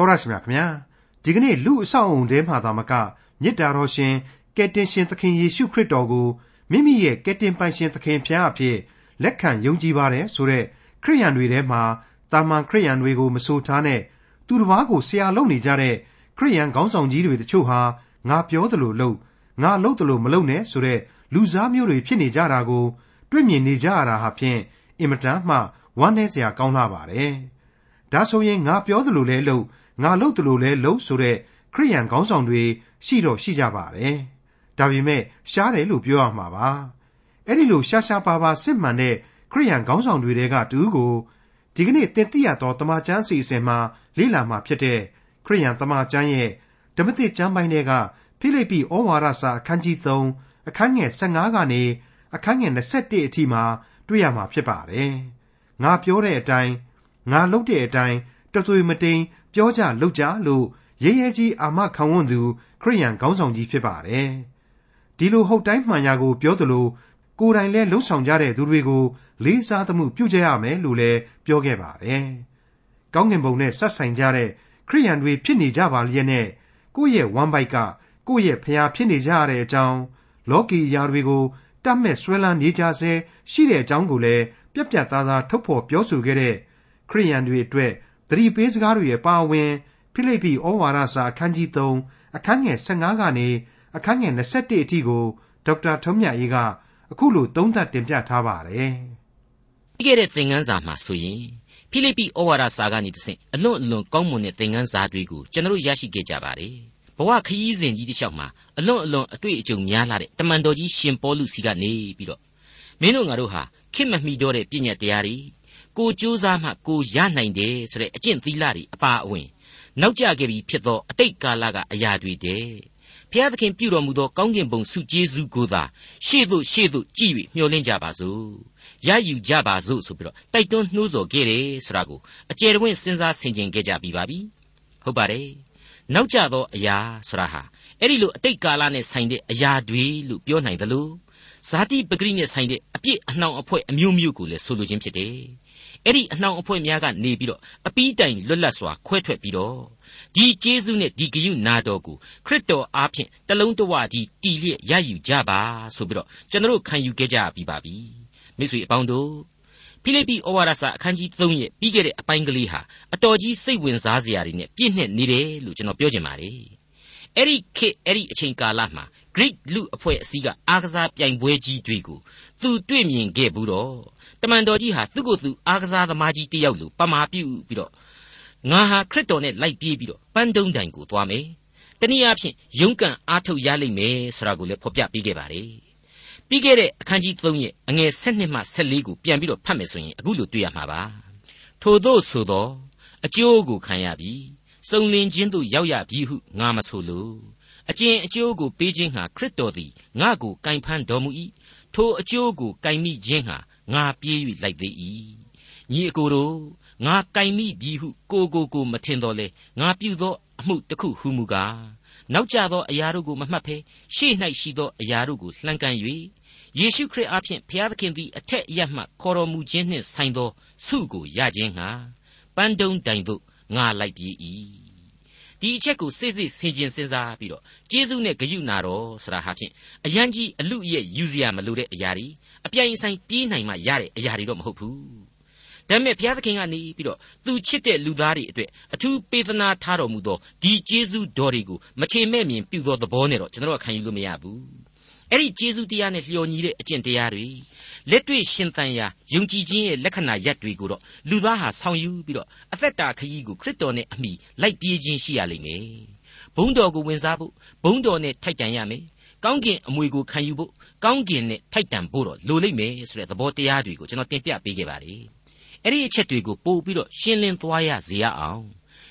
တော်ရရှိမြခင်ဗျာဒီကနေ့လူအဆောက်အုံထဲမှာသာမကမေတ္တာတော်ရှင်ကယ်တင်ရှင်သခင်ယေရှုခရစ်တော်ကိုမိမိရဲ့ကယ်တင်ပိုင်ရှင်သခင်ဖျားအဖြစ်လက်ခံယုံကြည်ပါတယ်ဆိုတဲ့ခရိယန်တွေထဲမှာတာမန်ခရိယန်တွေကိုမဆိုထားနဲ့သူတစ်ပါးကိုဆရာလုပ်နေကြတဲ့ခရိယန်ခေါင်းဆောင်ကြီးတွေတချို့ဟာငါပြောသလိုလုပ်ငါလုပ်သလိုမလုပ်နဲ့ဆိုတဲ့လူစားမျိုးတွေဖြစ်နေကြတာကိုတွေ့မြင်နေကြရတာဟာဖြင့်အင်မတန်မှဝမ်းနည်းစရာကောင်းလာပါတယ်။ဒါဆိုရင်ငါပြောသလိုလဲလုပ် ငါလုပ်သလိုလဲလုပ်ဆိုတဲ့ခရိယန်ခေါင်းဆောင်တွေရှိတော့ရှိကြပါတယ်။ဒါပေမဲ့ရှားတယ်လို့ပြောရမှာပါ။အဲ့ဒီလိုရှားရှားပါပါစစ်မှန်တဲ့ခရိယန်ခေါင်းဆောင်တွေတဲကတူကိုဒီကနေ့တင်ပြရတော့တမန်ကျမ်းစီစဉ်မှာလေ့လာမှာဖြစ်တဲ့ခရိယန်တမန်ကျမ်းရဲ့ဓမ္မသစ်ကျမ်းပိုင်းတွေကဖိလိပ္ပိဩဝါဒစာအခန်းကြီး3အခန်းငယ်15ကနေအခန်းငယ်21အထိမှာတွေ့ရမှာဖြစ်ပါတယ်။ငါပြောတဲ့အတိုင်းငါလုပ်တဲ့အတိုင်းတသွေမတိန် ပြောကြလုပ်ကြလို့ရဲရဲကြီးအာမခံဝန်သူခရိယန်ခေါင်းဆောင်ကြီးဖြစ်ပါတယ်။ဒီလိုဟုတ်တိုင်းမှန်ရာကို ပြောသလိုကိုယ်တိုင်လည်းလှုပ်ဆောင်ကြတဲ့သူတွေကိုလေးစားသမှုပြုကြရမယ်လို့လည်းပြောခဲ့ပါတယ်။ကောင်းကင်ဘုံနဲ့ဆက်ဆိုင်ကြတဲ့ခရိယန်တွေဖြစ်နေကြပါလျက်နဲ့ကိုယ့်ရဲ့ဝမ်းပိုက်ကကိုယ့်ရဲ့ဖျားဖြစ်နေကြရတဲ့အကြောင်းလောကီယာတွေကိုတတ်မဲ့ဆွဲလန်းနေကြဆဲရှိတဲ့အကြောင်းကိုလည်းပြက်ပြက်သားသားထုတ်ဖော်ပြောဆိုခဲ့တဲ့ခရိယန်တွေအတွက် သတိပေးစကားတွေရဲ့ပါဝင်ဖိလိပ္ပိဩဝါဒစာအခန်းကြီး3အခန်းငယ်15ကနေအခန်းငယ်21အထိကိုဒေါက်တာထုံးမြတ်အေးကအခုလိုသုံးသပ်တင်ပြထားပါတယ်။ပြီးခဲ့တဲ့သင်ခန်းစာမှာဆိုရင်ဖိလိပ္ပိဩဝါဒစာကနေတဆင့်အလွန်အလွန်ကောင်းမွန်တဲ့သင်ခန်းစာတွေကိုကျွန်တော်ရရှိခဲ့ကြပါတယ်။ဘဝခရီးစဉ်ကြီးတစ်လျှောက်မှာအလွန်အလွန်အတွေ့အကြုံများလာတဲ့တမန်တော်ကြီးရှင်ပေါလုစီကနေပြီးတော့မင်းတို့ငါတို့ဟာခင်မမီတော့တဲ့ပြည့်ညတ်တရားတွေ ကိုကြိုးစားမှကိုရနိုင်တယ်ဆိုတဲ့အကျင့်သီလတွေအပါအဝင် နောက်ကျခဲ့ပြီဖြစ်သောအတိတ်ကာလကအရာတွေတဲ့ဘုရားသခင်ပြုတော်မူသောကောင်းကင်ဘုံဆုကျေးဇူးကိုသာရှေ့သို့ရှေ့သို့ကြည်၍မျှော်လင့်ကြပါစို့ရယူကြပါစို့ဆိုပြီးတော့တိုက်တွန်းနှိုးဆော်ခဲ့တယ်ဆိုတာကိုအကျယ်တဝင့်စဉ်းစားဆင်ခြင်ခဲ့ကြပြီးပါပြီဟုတ်ပါတယ်နောက်ကျသောအရာဆိုတာဟာအဲ့ဒီလိုအတိတ်ကာလနဲ့ဆိုင်တဲ့အရာတွေလို့ပြောနိုင်တယ်လို့ဇာတိပဂရိနဲ့ဆိုင်တဲ့အပြစ်အနှောင်အဖွဲ့အမျိုးမျိုးကိုလည်းဆိုလိုခြင်းဖြစ်တယ် အဲ့ဒီအနှောင်အဖွဲ့များကနေပြီးတော့အပီးတိုင်လွတ်လပ်စွာခွဲထွက်ပြီးတော့ဒီကျေးဇူးနဲ့ဒီဂယုနာတော်ကိုခရစ်တော်အားဖြင့်တလုံးတဝကြီးတည်လျက်ရယူကြပါဆိုပြီးတော့ကျွန်တော်ခံယူခဲ့ကြပြီးပါပြီမိတ်ဆွေအပေါင်းတို့ဖိလိပ္ပိဩဝါဒစာအခန်းကြီး3ရဲ့ပြီးခဲ့တဲ့အပိုင်းကလေးဟာအတော်ကြီးစိတ်ဝင်စားစရာတွေနဲ့ပြည့်နှက်နေတယ်လို့ကျွန်တော်ပြောချင်ပါတယ်အဲ့ဒီခေတ်အဲ့ဒီအချိန်ကာလမှာ Greek လူအဖွဲ့အစည်းကအားကစားပြိုင်ပွဲကြီးတွေကိုသူတွေ့မြင်ခဲ့ဘူးတော့ တမန်တော်ကြီးဟာသူ့ကိုယ်သူအားကစားသမားကြီးတယောက်လိုပမာပြုပြီးတော့ငါဟာခရစ်တော်နဲ့လိုက်ပြေးပြီးတော့ပန်းတုံးတိုင်ကိုသွားမယ်တနည်းအားဖြင့်ယုံကန်အားထုတ်ရလိမ့်မယ်ဆိုတာကိုလည်းဖော်ပြပေးခဲ့ပါတယ်ပြီးခဲ့တဲ့အခန်းကြီး3ရဲ့အငယ်7မှ14ကိုပြန်ပြီးတော့ဖတ်မယ်ဆိုရင်အခုလိုတွေ့ရမှာပါထို့သောဆိုသောအကျိုးကိုခံရပြီစုံလင်ခြင်းသို့ရောက်ရပြီဟုငါမဆိုလိုအကျင့်အကျိုးကိုပေးခြင်းဟာခရစ်တော်သည်ငါ့ကိုကင်ဖန်တော်မူ၏ထိုအကျိုးကိုကင်မိခြင်းဟာ ငါပြေး၍လိုက်သေး၏ညီအကိုတို့ငါကင်မိပြီဟုကိုကိုကိုမထင်တော်လေငါပြုသောအမှုတစ်ခုဟုမူကားနောက်ကျသောအရာတို့ကိုမမှတ်ဖဲရှေ့၌ရှိသောအရာတို့ကိုလှမ်းကမ်း၍ယေရှုခရစ်အားဖြင့်ဘုရားသခင်သည်အထက်အရမှခေါ်တော်မူခြင်းနှင့်ဆိုင်သောဆုကိုရခြင်းငှာပန်းတုံးတိုင်သို့ငါလိုက်ပြေး၏ဒီအချက်ကိုစိတ်စိတ်ဆင်ခြင်စဉ်းစားပြီးတော့ကျေးဇူးနဲ့ဂရုနာတော်ဆိုတာဟာဖြင့်အရန်ကြီးအလူရဲ့ယူစရာမလိုတဲ့အရာတွေ အပြိုင်ဆိုင်ပြေးနိုင်မှရတဲ့အရာတွေတော့မဟုတ်ဘူးဒါပေမဲ့ဘုရားသခင်ကနေပြီးတော့သူချစ်တဲ့လူသားတွေအတွက်အထူးပေးသနာထားတော်မူသောဒီကျေးဇူးတော်တွေကိုမချေမဲ့မြင်ပြုသောသဘောနဲ့တော့ကျွန်တော်ခံယူလို့မရဘူးအဲ့ဒီကျေးဇူးတရားနဲ့လျော်ညီတဲ့အကျင့်တရားတွေလက်တွေ့ရှင်သန်ရာယုံကြည်ခြင်းရဲ့လက္ခဏာရပ်တွေကိုတော့လူသားဟာဆောင်ယူပြီးတော့အသက်တာခရီးကိုခရစ်တော်နဲ့အမိလိုက်ပြေးခြင်းရှိရလိမ့်မယ်ဘုန်းတော်ကိုဝင်စားဖို့ဘုန်းတော်နဲ့ထိုက်တန်ရမယ် ကောင်းကင်အမွေကိုခံယူဖို့ကောင်းကင်နဲ့ထိုက်တန်ဖို့တော့လိုလိမ့်မယ်ဆိုတဲ့သဘောတရားတွေကိုကျွန်တော်တင်ပြပေးခဲ့ပါတယ်အဲ့ဒီအချက်တွေကိုပို့ပြီးတော့ရှင်းလင်းသွားရစေရအောင်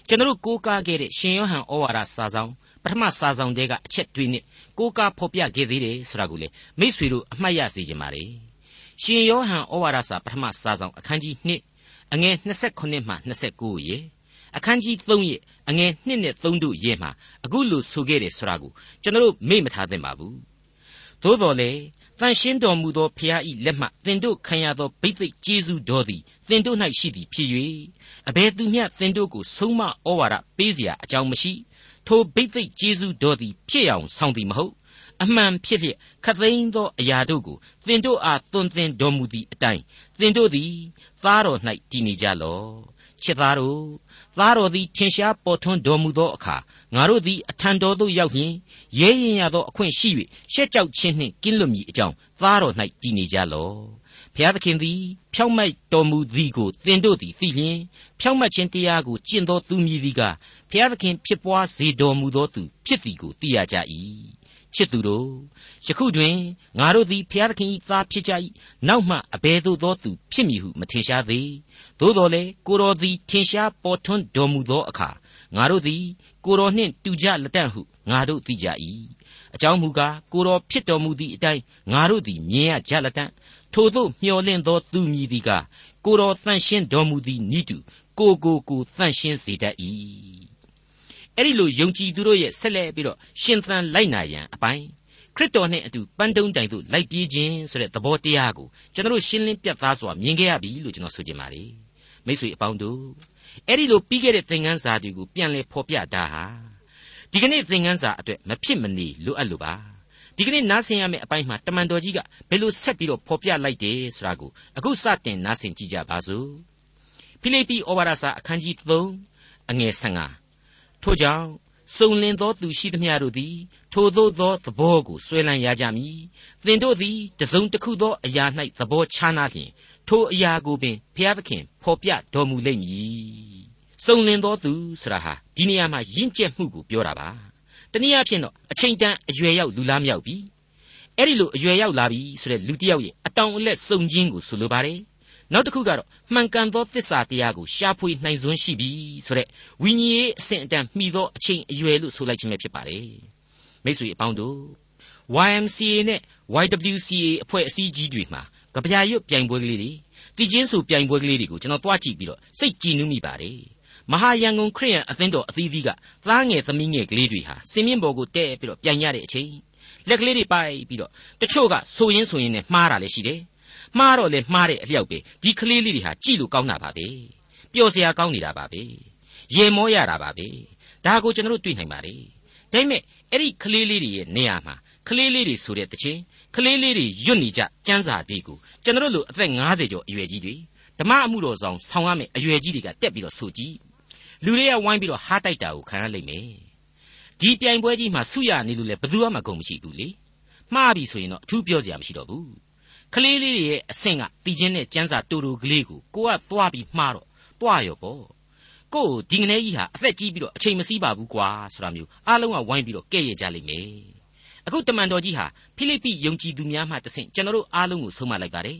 ကျွန်တော်ကိုးကားခဲ့တဲ့ရှင်ယောဟန်ဩဝါဒစာဆောင်ပထမစာဆောင်တဲကအချက်တွေနဲ့ကိုးကားဖော်ပြခဲ့သေးတယ်ဆိုတာကိုလေမိษွေတို့အမှတ်ရစေချင်ပါတယ်ရှင်ယောဟန်ဩဝါဒစာပထမစာဆောင်အခန်းကြီး2အငယ်28မှ29ရေ အခန်းကြီး3ရဲ့အငယ်1နဲ့3တို့ရဲ့မှာအခုလိုဆိုခဲ့တယ်ဆိုတာကိုကျွန်တော်မေ့မထားသင့်ပါဘူးသို့တော်လေ တန်ရှင်းတော်မူသောဖျားဤလက်မှသင်တို့ခံရသောဘိသိက်ကျေးဇူးတော်သည်သင်တို့၌ရှိသည်ဖြစ်၍အဘယ်သူမျှသင်တို့ကိုဆုံးမဩဝါဒပေးเสียအကြောင်းမရှိထိုဘိသိက်ကျေးဇူးတော်သည်ဖြစ်အောင်ဆောင်သည်မဟုတ်အမှန်ဖြစ်လျက်ခသိန်းသောအရာတို့ကိုသင်တို့အားသွန်သင်တော်မူသည့်အတိုင်းသင်တို့သည်သားတော်၌တည်နေကြလော့ ချစ်သားတို့သားတော်သည်ထင်ရှားပေါ်ထွန်းတော်မူသောအခါငါတို့သည်အထံတော်သို့ရောက်လျင်ရဲရင်ရသောအခွင့်ရှိ၍ရှက်ကြောက်ခြင်းနှင့်ကင်းလွတ်မည်အကြောင်းသားတော်၌တည်နေကြလော့ဘုရားသခင်သည်ဖြောင့်မတ်တော်မူသည်ကိုသင်တို့သည်သိလျင်ဖြောင့်မတ်ခြင်းတရားကိုကျင့်သောသူမည်သည်ကဘုရားသခင်ဖြစ်ပွားစေတော်မူသောသူဖြစ်သည်ကိုသိရကြ၏ ချစ်သူတို့ယခုတွင်ငါတို့သည်ဖျားသခင်၏သားဖြစ်ကြ၏နောက်မှအဘယ်သို့သောသူဖြစ်မည်ဟုမထင်ရှားသေးသို့တော်လည်းကိုတော်သည်ထင်ရှားပေါ်ထွန်းတော်မူသောအခါငါတို့သည်ကိုတော်နှင့်တူကြလက်တန့်ဟုငါတို့သိကြ၏အကြောင်းမူကားကိုတော်ဖြစ်တော်မူသည့်အတိုင်းငါတို့သည်မြင်ရကြလက်တန့်ထို့သောမျှော်လင့်သောသူမည်သည်ကကိုတော်တန်ရှင်းတော်မူသည်နိတုကိုကိုကိုတန်ရှင်းစေတတ်၏ အဲ့ဒီလိုယုံကြည်သူတို့ရဲ့ဆက်လက်ပြီးတော့ရှင်သန်လိုက်နာရန်အပိုင်းခရစ်တော်နဲ့အတူပန်းတုံးတိုင်သို့လိုက်ပြေးခြင်းဆိုတဲ့သဘောတရားကိုကျွန်တော်ရှင်းလင်းပြသစွာမြင်ခဲ့ရပြီလို့ကျွန်တော်ဆိုချင်ပါတယ်မိတ်ဆွေအပေါင်းတို့အဲ့ဒီလိုပြီးခဲ့တဲ့သင်ခန်းစာတွေကိုပြန်လည်ဖော်ပြတာဟာဒီကနေ့သင်ခန်းစာအတွက်မဖြစ်မနေလိုအပ်လို့ပါဒီကနေ့နားဆင်ရမယ့်အပိုင်းမှာတမန်တော်ကြီးကဘယ်လိုဆက်ပြီးတော့ဖော်ပြလိုက်တယ်ဆိုတာကိုအခုစတင်နားဆင်ကြည့်ကြပါစို့ဖိလိပ္ပိဩဝါဒစာအခန်းကြီး3အငယ်15 ထို့ကြောင့်စုံလင်သောသူရှိသမျှတို့သည်ထိုသို့သောသဘောကိုဆွဲလန်းရကြမည်သင်တို့သည်တစုံတစ်ခုသောအရာ၌သဘောချနာလျင်ထိုအရာကိုပင်ဘုရားသခင်ဖော်ပြတော်မူလိမ့်မည်စုံလင်သောသူဆိုတာဟာဒီနေရာမှာယဉ်ကျက်မှုကိုပြောတာပါတနည်းအားဖြင့်တော့အချိန်တန်အရွယ်ရောက်လူလားမြောက်ပြီအဲ့ဒီလိုအရွယ်ရောက်လာပြီဆိုတဲ့လူတစ်ယောက်ရဲ့အတောင်အလက်စုံခြင်းကိုဆိုလိုပါတယ် နောက်တစ်ခုကတော့မှန်ကန်သောသစ္စာတရားကိုရှာဖွေနိုင်စွမ်းရှိပြီဆိုတဲ့ဝိညာဉ်ရေးအဆင့်အတန်းမှီသောအချိန်အရွယ်လို့ဆိုလိုက်ခြင်းပဲဖြစ်ပါတယ်မိတ်ဆွေအပေါင်းတို့ YMCA နဲ့ YWCA အဖွဲ့အစည်းကြီးတွေမှာကြပြရွတ်ပြိုင်ပွဲကလေးတွေတည်ချင်းစုပြိုင်ပွဲကလေးတွေကိုကျွန်တော်တွားကြည့်ပြီးတော့စိတ်ကြည်နူးမိပါတယ်မဟာရန်ကုန်ခရိယန်အသင်းတော်အသီးသီးကသားငယ်သမီးငယ်ကလေးတွေဟာစင်မြင့်ပေါ်ကိုတဲ့ပြီးတော့ပြိုင်ရတဲ့အချိန်လက်ကလေးတွေပိုက်ပြီးတော့တချို့ကဆိုရင်းဆိုရင်းနဲ့မှားတာလည်းရှိတယ် မှားတော့လေမှားတဲ့အလျောက်ပဲဒီကလေးလေးတွေဟာကြည့်လို့ကောင်းတာပါပဲပျော်စရာကောင်းနေတာပါပဲရေမောရတာပါပဲဒါကိုကျွန်တော်တို့တွေ့နိုင်ပါတယ်ဒါပေမဲ့အဲ့ဒီကလေးလေးတွေရဲ့နေရာမှာကလေးလေးတွေဆိုတဲ့တခြင်းကလေးလေးတွေရွတ်နေကြစံစာတွေကိုကျွန်တော်တို့လိုအသက်50ကျော်အရွယ်ကြီးတွေဓမ္မအမှုတော်ဆောင်ဆောင်ရမယ့်အရွယ်ကြီးတွေကတက်ပြီးတော့ဆိုကြည့်လူတွေကဝိုင်းပြီးတော့ဟားတိုက်တာကိုခံရလိမ့်မယ်ဒီပြိုင်ပွဲကြီးမှာဆုရနေလို့လေဘယ်သူမှကုန်မရှိဘူးလေမှားပြီဆိုရင်တော့အထူးပြောစရာမရှိတော့ဘူး ကလေးလေးတွေရဲ့အဆင့်ကတီချင်းနဲ့ကျန်းစာတူတူကလေးကိုကိုကသွားပြီးမှားတော့သွားရောပေါ့ကို့ဒီငနေကြီးဟာအသက်ကြီးပြီးတော့အချိန်မစည်းပါဘူးကွာဆိုတာမျိုးအားလုံးကဝိုင်းပြီးတော့ကဲ့ရဲ့ကြလိမ့်မယ်အခုတမန်တော်ကြီးဟာဖိလိပ္ပိယုံကြည်သူများမှတဆင့်ကျွန်တော်တို့အားလုံးကိုဆုံးမလိုက်ပါတယ်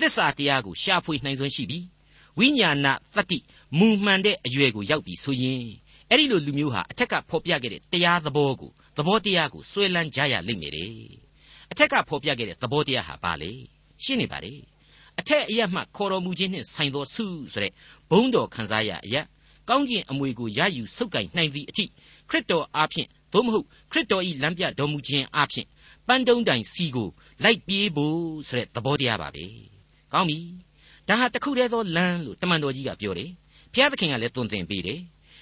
သစ္စာတရားကိုရှာဖွေနိုင်စွမ်းရှိပြီဝိညာဏတတ္တိမူမှန်တဲ့အရွယ်ကိုရောက်ပြီဆိုရင်အဲ့ဒီလိုလူမျိုးဟာအထက်ကဖော်ပြခဲ့တဲ့တရားသဘောကိုသဘောတရားကိုစွဲလန်းကြရလိမ့်မယ်တဲ့ အထက်ကဖော်ပြခဲ့တဲ့သဘောတရားဟာဘာလဲရှင်းနေပါလေအထက်အရက်မှခေါ်တော်မူခြင်းနှင့်ဆိုင်သောဆုဆိုတဲ့ဘုန်းတော်ခံစားရအရက်ကောင်းကျင်အမွေကိုရယူဆုပ်ကိုင်နိုင်သည့်အထိခရစ်တော်အားဖြင့်သို့မဟုတ်ခရစ်တော်၏လမ်းပြတော်မူခြင်းအားဖြင့်ပန်းတုံးတိုင်စီကိုလိုက်ပြေးဖို့ဆိုတဲ့သဘောတရားပါပဲကောင်းပြီဒါဟာတခုတည်းသောလမ်းလို့တမန်တော်ကြီးကပြောတယ်ဘုရားသခင်ကလည်းသွန်သင်ပေးတယ်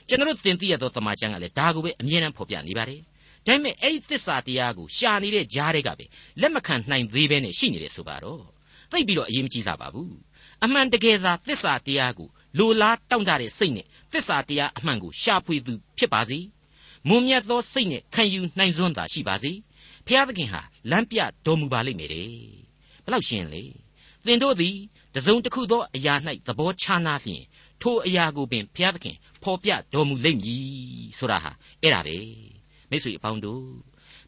ကျွန်တော်တို့သင်သိရသောတမန်ကျမ်းကလည်းဒါကိုပဲအမြဲတမ်းဖော်ပြနေပါတယ် ဒါပေမဲ့အဲ့ဒီသစ္စာတရားကိုရှာနေတဲ့ကြားတွေကပဲလက်မခံနိုင်သေးဘဲနဲ့ရှိနေတယ်ဆိုပါတော့သိပြီးတော့အရေးမကြီးလာပါဘူးအမှန်တကယ်သာသစ္စာတရားကိုလိုလားတောင့်တတဲ့စိတ်နဲ့သစ္စာတရားအမှန်ကိုရှာဖွေသူဖြစ်ပါစေမွန်မြတ်သောစိတ်နဲ့ခံယူနိုင်စွမ်းသာရှိပါစေဖျားသခင်ဟာလမ်းပြတော်မူပါလိမ့်မယ်တဲ့ဘလောက်ရှင်းလေသင်တို့သည်တစုံတစ်ခုသောအရာ၌သဘောချနာလျင်ထိုအရာကိုပင်ဘုရားသခင်ဖော်ပြတော်မူလိမ့်မည်ဆိုတာဟာအဲ့ဒါပဲ မိတ်ဆွေအပေါင်းတို့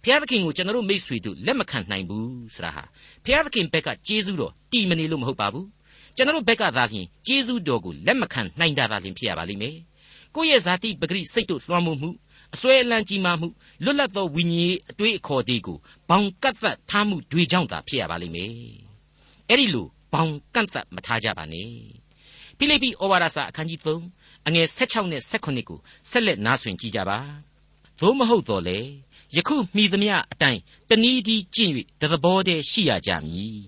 ဘုရားသခင်ကိုကျွန်တော်တို့မိတ်ဆွေတို့လက်မခံနိုင်ဘူးဆိုတာဟာဘုရားသခင်ဘက်ကကျေးဇူးတော်တီမနေလို့မဟုတ်ပါဘူးကျွန်တော်တို့ဘက်ကသာလျှင်ကျေးဇူးတော်ကိုလက်မခံနိုင်တာသာလျှင်ဖြစ်ရပါလိမ့်မယ်ကိုယ့်ရဲ့ဇာတိပဂရိစိတ်တို့လွှမ်းမိုးမှုအစွဲအလန့်ကြီးမားမှုလွတ်လပ်သောဝိညာဉ်အတွေ့အခေါ်တွေကိုဘောင်ကတ်သက်ထားမှုတွေကြောင့်သာဖြစ်ရပါလိမ့်မယ်အဲ့ဒီလိုဘောင်ကန့်သက်မထားကြပါနဲ့ဖိလိပ္ပိဩဝါဒစာအခန်းကြီး3အငယ်16နဲ့18ကိုဆက်လက်နားဆွင့်ကြည့်ကြပါတ သို့မဟုတ်တော့လေယခုမိသမျှအတိုင်းတနည်းဒီကျင့်၍တသဘောတည်းရှိရကြမည်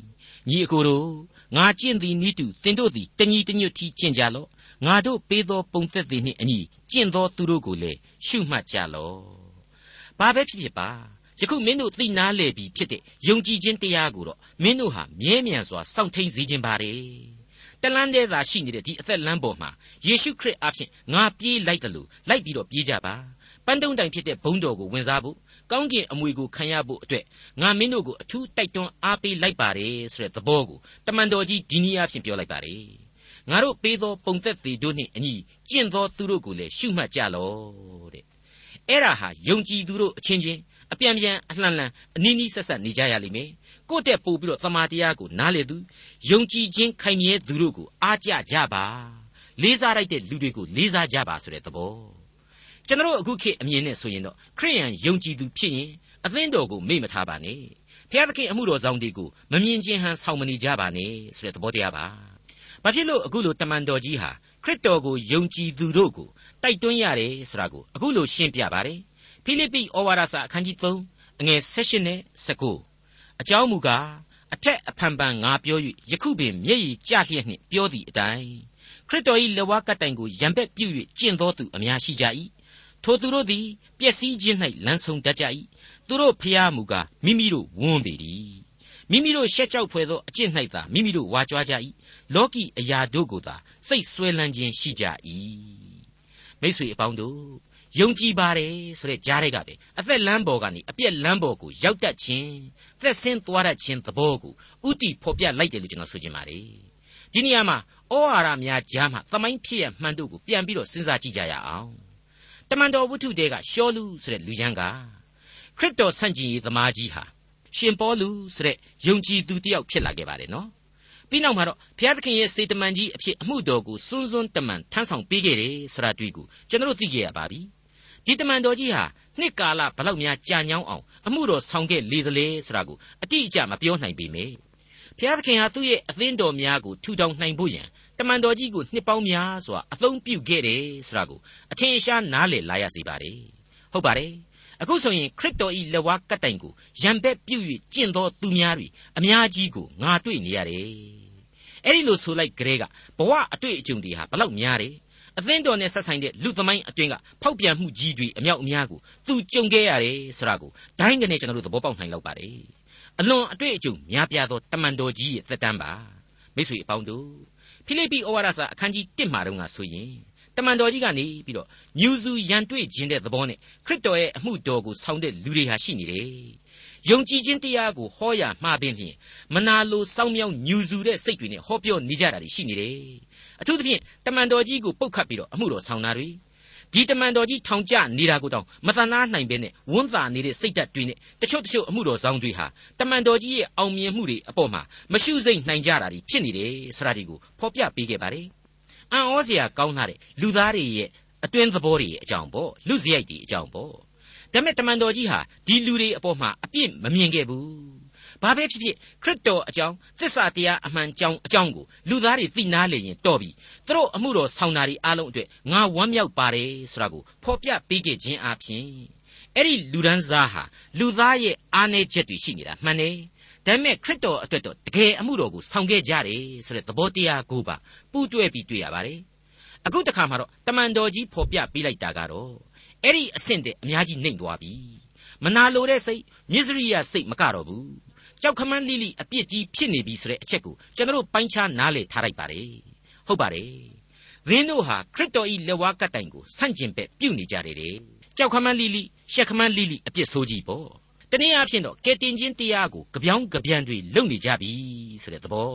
ညီအကိုတို့ငါကျင့်သည်နိတုသင်တို့သည်တညီတညွတ်ထီကျင့်ကြလော့ငါတို့ပေးသောပုံသက်သည်နှင့်အညီကျင့်သောသူတို့ကိုလည်းရှုမှတ်ကြလော့ဘာပဲဖြစ်ဖြစ်ပါယခုမင်းတို့သိနာလေပြီဖြစ်တဲ့ယုံကြည်ခြင်းတရားကိုတော့မင်းတို့ဟာမြဲမြံစွာစောင့်ထိန်စေခြင်းပါတယ်တလန်းတည်းသာရှိနေတဲ့ဒီအသက်လမ်းပေါ်မှာယေရှုခရစ်အဖင်ငါပြေးလိုက်တယ်လို့လိုက်ပြီးတော့ပြေးကြပါ ပန်းတုံးတိုင်ဖြစ်တဲ့ဘုန်းတော်ကိုဝင်စားဖို့ကောင်းကင်အမွေကိုခံရဖို့အတွက်ငါမင်းတို့ကိုအထူးတိုက်တွန်းအားပေးလိုက်ပါတယ်ဆိုတဲ့သဘောကိုတမန်တော်ကြီးဒီနည်းအားဖြင့်ပြောလိုက်ပါတယ်ငါတို့ပေးသောပုံသက်သေးတို့နှင့်အညီကျင့်သောသူတို့ကိုလည်းရှုမှတ်ကြလော့တဲ့အဲ့ဒါဟာယုံကြည်သူတို့အချင်းချင်းအပြန်ပြန်အလှန်လှန်အနီးနီးဆက်ဆက်နေကြရလိမ့်မယ်ကိုယ့်တက်ပို့ပြီးတော့သမာတရားကိုနားလေသူယုံကြည်ခြင်းခိုင်မြဲသူတို့ကိုအားကြကြပါလေးစားလိုက်တဲ့လူတွေကိုလေးစားကြပါဆိုတဲ့သဘော ကျွန်တော်အခုခေတ်အမြင်နဲ့ဆိုရင်တော့ခရိယန်ယုံကြည်သူဖြစ်ရင်အသင်းတော်ကိုမေ့မထားပါနဲ့ဘုရားသခင်အမှုတော်ဆောင်တွေကိုမမြင်ခြင်းဟန်ဆောင်မနေကြပါနဲ့ဆိုတဲ့သဘောတရားပါဘာဖြစ်လို့အခုလိုတမန်တော်ကြီးဟာခရစ်တော်ကိုယုံကြည်သူတို့ကိုတိုက်တွန်းရတယ်ဆိုတာကိုအခုလိုရှင်းပြပါတယ်ဖိလိပ္ပိဩဝါဒစာအခန်းကြီး3အငယ်16နဲ့19အကြောင်းမူကားအထက်အဖန်ပန်ငါပြော၍ယခုပင်မျက်ရည်ကျလျက်နှင့်ပြောသည့်အတိုင်းခရစ်တော်၏လက်ဝါးကတိုင်ကိုရံပက်ပြု၍ကျင့်တော်သူအများရှိကြ၏ ထိုသူတို့သည်ပျက်စီးခြင်း၌လမ်းဆုံးတတ်ကြ၏သူတို့ဖျားမူကားမိမိတို့ဝန်းပေ၏မိမိတို့ရှက်ကြောက်ဖွယ်သောအကျင့်၌သာမိမိတို့ဝါကြွားကြ၏လောကီအရာတို့ကိုသာစိတ်ဆွဲလန်းခြင်းရှိကြ၏မိတ်ဆွေအပေါင်းတို့ယုံကြည်ပါတယ်ဆိုတဲ့ကြားတွေကပဲအသက်လမ်းပေါ်ကနေအပြက်လမ်းပေါ်ကိုရောက်တတ်ခြင်းသက်ဆင်းသွားတတ်ခြင်းသဘောကိုဥတီဖော်ပြလိုက်တယ်လို့ကျွန်တော်ဆိုချင်ပါတယ်ဒီနေရာမှာဩဝါဒများကြားမှာသမိုင်းဖြစ်ရမှန်တို့ကိုပြန်ပြီးတော့စဉ်းစားကြည့်ကြရအောင် တမန်တော်ဝတ္ထုတဲကရှောလူဆိုတဲ့လူချမ်းကခရစ်တော်ဆန့်ကျင်ရေးသမားကြီးဟာရှင်ပေါလုဆိုတဲ့ယုံကြည်သူတစ်ယောက်ဖြစ်လာခဲ့ပါတယ်နော်ပြီးနောက်မှာတော့ဘုရားသခင်ရဲ့စေတမန်ကြီးအဖြစ်အမှုတော်ကိုစွန်းစွန်းတမန်ထမ်းဆောင်ပေးခဲ့တယ်ဆိုတာတွေ့ကိုကျွန်တော်သိခဲ့ရပါပြီဒီတမန်တော်ကြီးဟာနှစ်ကာလဘလောက်များကြာညောင်းအောင်အမှုတော်ဆောင်ခဲ့လေသလဲဆိုတာကိုအတိအကျမပြောနိုင်ပေမယ့်ဘုရားသခင်ဟာသူ့ရဲ့အသင်းတော်များကိုထူထောင်နိုင်ဖို့ရန် တမန်တော်ကြီးကိုနှစ်ပေါင်းများစွာအသုံးပြုခဲ့တယ်ဆိုတာကိုအထင်ရှားနားလည်လာရစေပါတယ်ဟုတ်ပါတယ်အခုဆိုရင်ခရစ်တော်ဤလက်ဝါးကတ်တိုင်ကိုရံပက်ပြုတ်၍ကျင့်သောသူများတွေအများကြီးကိုငါတွေ့နေရတယ်အဲ့ဒီလိုဆိုလိုက်ကြတဲ့ကဘဝအတွေ့အကြုံတွေဟာဘလောက်များတယ်အသင်းတော်နဲ့ဆက်ဆိုင်တဲ့လူသမိုင်းအတွင်းကဖောက်ပြန်မှုကြီးတွေအမြောက်အများကိုသူကြုံခဲ့ရတယ်ဆိုတာကိုဒိုင်းကနေကျွန်တော်တို့သဘောပေါက်နိုင်လောက်ပါတယ်အလွန်အတွေ့အကြုံများပြားသောတမန်တော်ကြီးရဲ့သက်တမ်းပါမိတ်ဆွေအပေါင်းတို့ ဖိလိပ္ပိဩဝါဒစာအခန်းကြီး1မှာတော့ငါဆိုရင်တမန်တော်ကြီးကနေပြီးတော့ညူစုရန်တွေ့ခြင်းတဲ့သဘောနဲ့ခရစ်တော်ရဲ့အမှုတော်ကိုဆောင်တဲ့လူတွေဟာရှိနေတယ်ယုံကြည်ခြင်းတရားကိုဟောရမှာပင်ဖြင့်မနာလိုစောင်းမြောင်းညူစုတဲ့စိတ်တွေနဲ့ဟောပြောနေကြတာရှိနေတယ်အထူးသဖြင့်တမန်တော်ကြီးကိုပုတ်ခတ်ပြီးတော့အမှုတော်ဆောင်တာတွေ ဒီတမန်တော်ကြီးထောင်ကျနေတာကိုတောင်မသနာနိုင်ပဲနဲ့ဝန်းသာနေတဲ့စိတ်ဓာတ်တွေနဲ့တချို့တချို့အမှုတော်ဆောင်တွေဟာတမန်တော်ကြီးရဲ့အောင်မြင်မှုတွေအပေါ်မှာမရှုစိမ့်နိုင်ကြတာတွေဖြစ်နေတယ်ဆိုတာဒီကိုဖော်ပြပေးခဲ့ပါတယ်အံ့ဩစရာကောင်းတဲ့လူသားတွေရဲ့အတွင်းသဘောတွေရဲ့အကြောင်းပေါ့လူစရိုက်တွေအကြောင်းပေါ့ဒါမဲ့တမန်တော်ကြီးဟာဒီလူတွေအပေါ်မှာအပြစ်မမြင်ခဲ့ဘူး ဘာပဲဖြစ်ဖြစ်ခရစ်တော်အကြောင်းသစ္စာတရားအမှန်ကြောင်းအကြောင်းကိုလူသားတွေသိနာလေရင်တော်ပြီသူတို့အမှုတော်ဆောင်တာတွေအားလုံးအတွက်ငါဝမ်းမြောက်ပါတယ်ဆိုတာကိုဖော်ပြပေးခဲ့ခြင်းအပြင်အဲ့ဒီလူဒန်းစားဟာလူသားရဲ့အားနည်းချက်တွေရှိနေတာမှန်တယ်ဒါပေမဲ့ခရစ်တော်အတွက်တော့တကယ်အမှုတော်ကိုဆောင်ခဲ့ကြတယ်ဆိုတဲ့သဘောတရားကိုပါပူးတွဲပြီးတွေ့ရပါတယ်အခုတခါမှာတော့တမန်တော်ကြီးဖော်ပြပေးလိုက်တာကတော့အဲ့ဒီအဆင့်တဲ့အများကြီးနှိမ့်သွားပြီမနာလိုတဲ့စိတ်မြစ္စရိယစိတ်မကတော့ဘူး ကြောက်ခမန်းလိလိအပြစ်ကြီးဖြစ်နေပြီဆိုတဲ့အချက်ကိုကျွန်တော်ပိုင်းခြားနားလည်ထားလိုက်ပါတယ်ဟုတ်ပါတယ်သင်တို့ဟာခရစ်တော်ဤလက်ဝါးကတိုင်ကိုဆန့်ကျင်ဘက်ပြုနေကြတယ်တဲ့ကြောက်ခမန်းလိလိရှက်ခမန်းလိလိအပြစ်ဆိုးကြီးပေါ့တနည်းအားဖြင့်တော့ကဲတင်ချင်းတရားကိုကြပြောင်းကြပြန်တွေလုပ်နေကြပြီဆိုတဲ့သဘော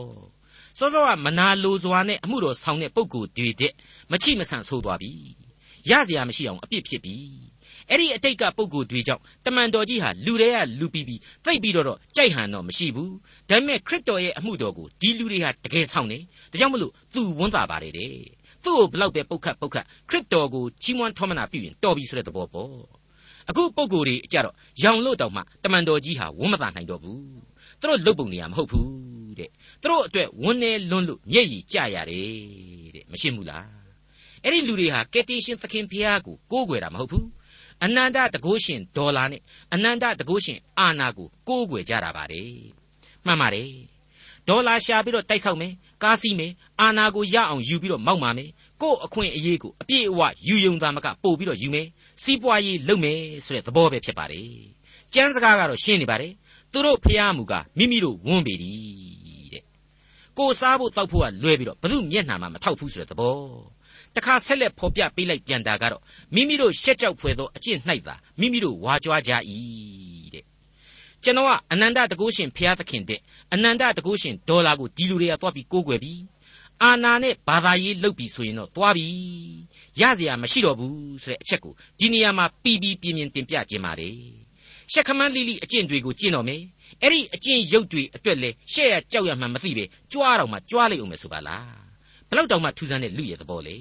စောစောကမနာလိုစွာနဲ့အမှုတော်ဆောင်တဲ့ပုံကိုယ်တွေတဲ့မချိမဆန့်ဆိုးသွားပြီရစရာမရှိအောင်အပြစ်ဖြစ်ပြီ အဲ့ဒီအတိတ်ကပုံကိုယ်တွေကြောင့်တမန်တော်ကြီးဟာလူတွေကလူပြီးပြီးသိပ်ပြီးတော့ကြိုက်ဟန်တော့မရှိဘူးဒါပေမဲ့ခရစ်တော်ရဲ့အမှုတော်ကိုဒီလူတွေဟာတကယ်ဆောင်တယ်ဒါကြောင့်မလို့သူဝန်တာပါတယ်တဲ့သူ့ကိုဘလောက်ပဲပုတ်ခတ်ပုတ်ခတ်ခရစ်တော်ကိုချီးမွမ်းထောမနာပြုရင်တော်ပြီဆိုတဲ့သဘောပေါ့အခုပုံကိုယ်တွေအကြတော့ရောင်လို့တောင်မှတမန်တော်ကြီးဟာဝန်မသာနိုင်တော့ဘူးသူတို့လုတ်ပုံနေရမဟုတ်ဘူးတဲ့သူတို့အတွက်ဝန်နေလွန်းလို့မျက်ရည်ကျရတယ်တဲ့မရှိဘူးလားအဲ့ဒီလူတွေဟာကယ်တင်ရှင်သခင်ဖျားကိုကိုးကွယ်တာမဟုတ်ဘူး အနန္တတကုရှင်ဒေါ်လာနဲ့အနန္တတကုရှင်အာနာကိုကိုးကွယ်ကြတာပါတယ်မှန်ပါတယ်ဒေါ်လာရှာပြီးတော့တိုက်ဆောက်မယ်ကားစီးမယ်အာနာကိုရအောင်ယူပြီးတော့မောက်မာမယ်ကို့အခွင့်အရေးကိုအပြည့်အဝယူယုံသားမကပို့ပြီးတော့ယူမယ်စီးပွားရေးလုပ်မယ်ဆိုတဲ့သဘောပဲဖြစ်ပါတယ်ကျမ်းစကားကတော့ရှင်းနေပါတယ်သူတို့ဖျားမှုကမိမိတို့ဝန်းပေသည်တဲ့ကိုစားဖို့တောက်ဖို့ကလွဲပြီးတော့ဘယ်သူမျက်နှာမှမထောက်ဘူးဆိုတဲ့သဘော တခါဆက်လက်ဖော်ပြပေးလိုက်ပြန်တာကတော့မိမိတို့ရှက်ကြောက်ဖွယ်သောအကျင့်၌သာမိမိတို့ဝါကြွားကြ၏တဲ့ကျွန်တော်ကအနန္တတကုရှင်ဖျားသခင်တဲ့အနန္တတကုရှင်ဒေါ်လာကိုဒီလူတွေကသွားပြီးကိုးကွယ်ပြီးအာနာနဲ့ဘာသာရေးလုပ်ပြီးဆိုရင်တော့သွားပြီရเสียမရှိတော့ဘူးဆိုတဲ့အချက်ကိုဒီနေရာမှာပြီးပြီးပြင်းပြင်းတင်ပြခြင်းပါတယ်ရှက်ခမန်းလိလိအကျင့်တွေကိုကျင့်တော်မယ်အဲ့ဒီအကျင့်ရုပ်တွေအတွက်လဲရှက်ရကြောက်ရမှမသိပဲကြွားတော့မှကြွားလိုက်အောင်မယ်ဆိုပါလားဘလောက်တောင်မှထူးဆန်းတဲ့လူရဲ့သဘောလေ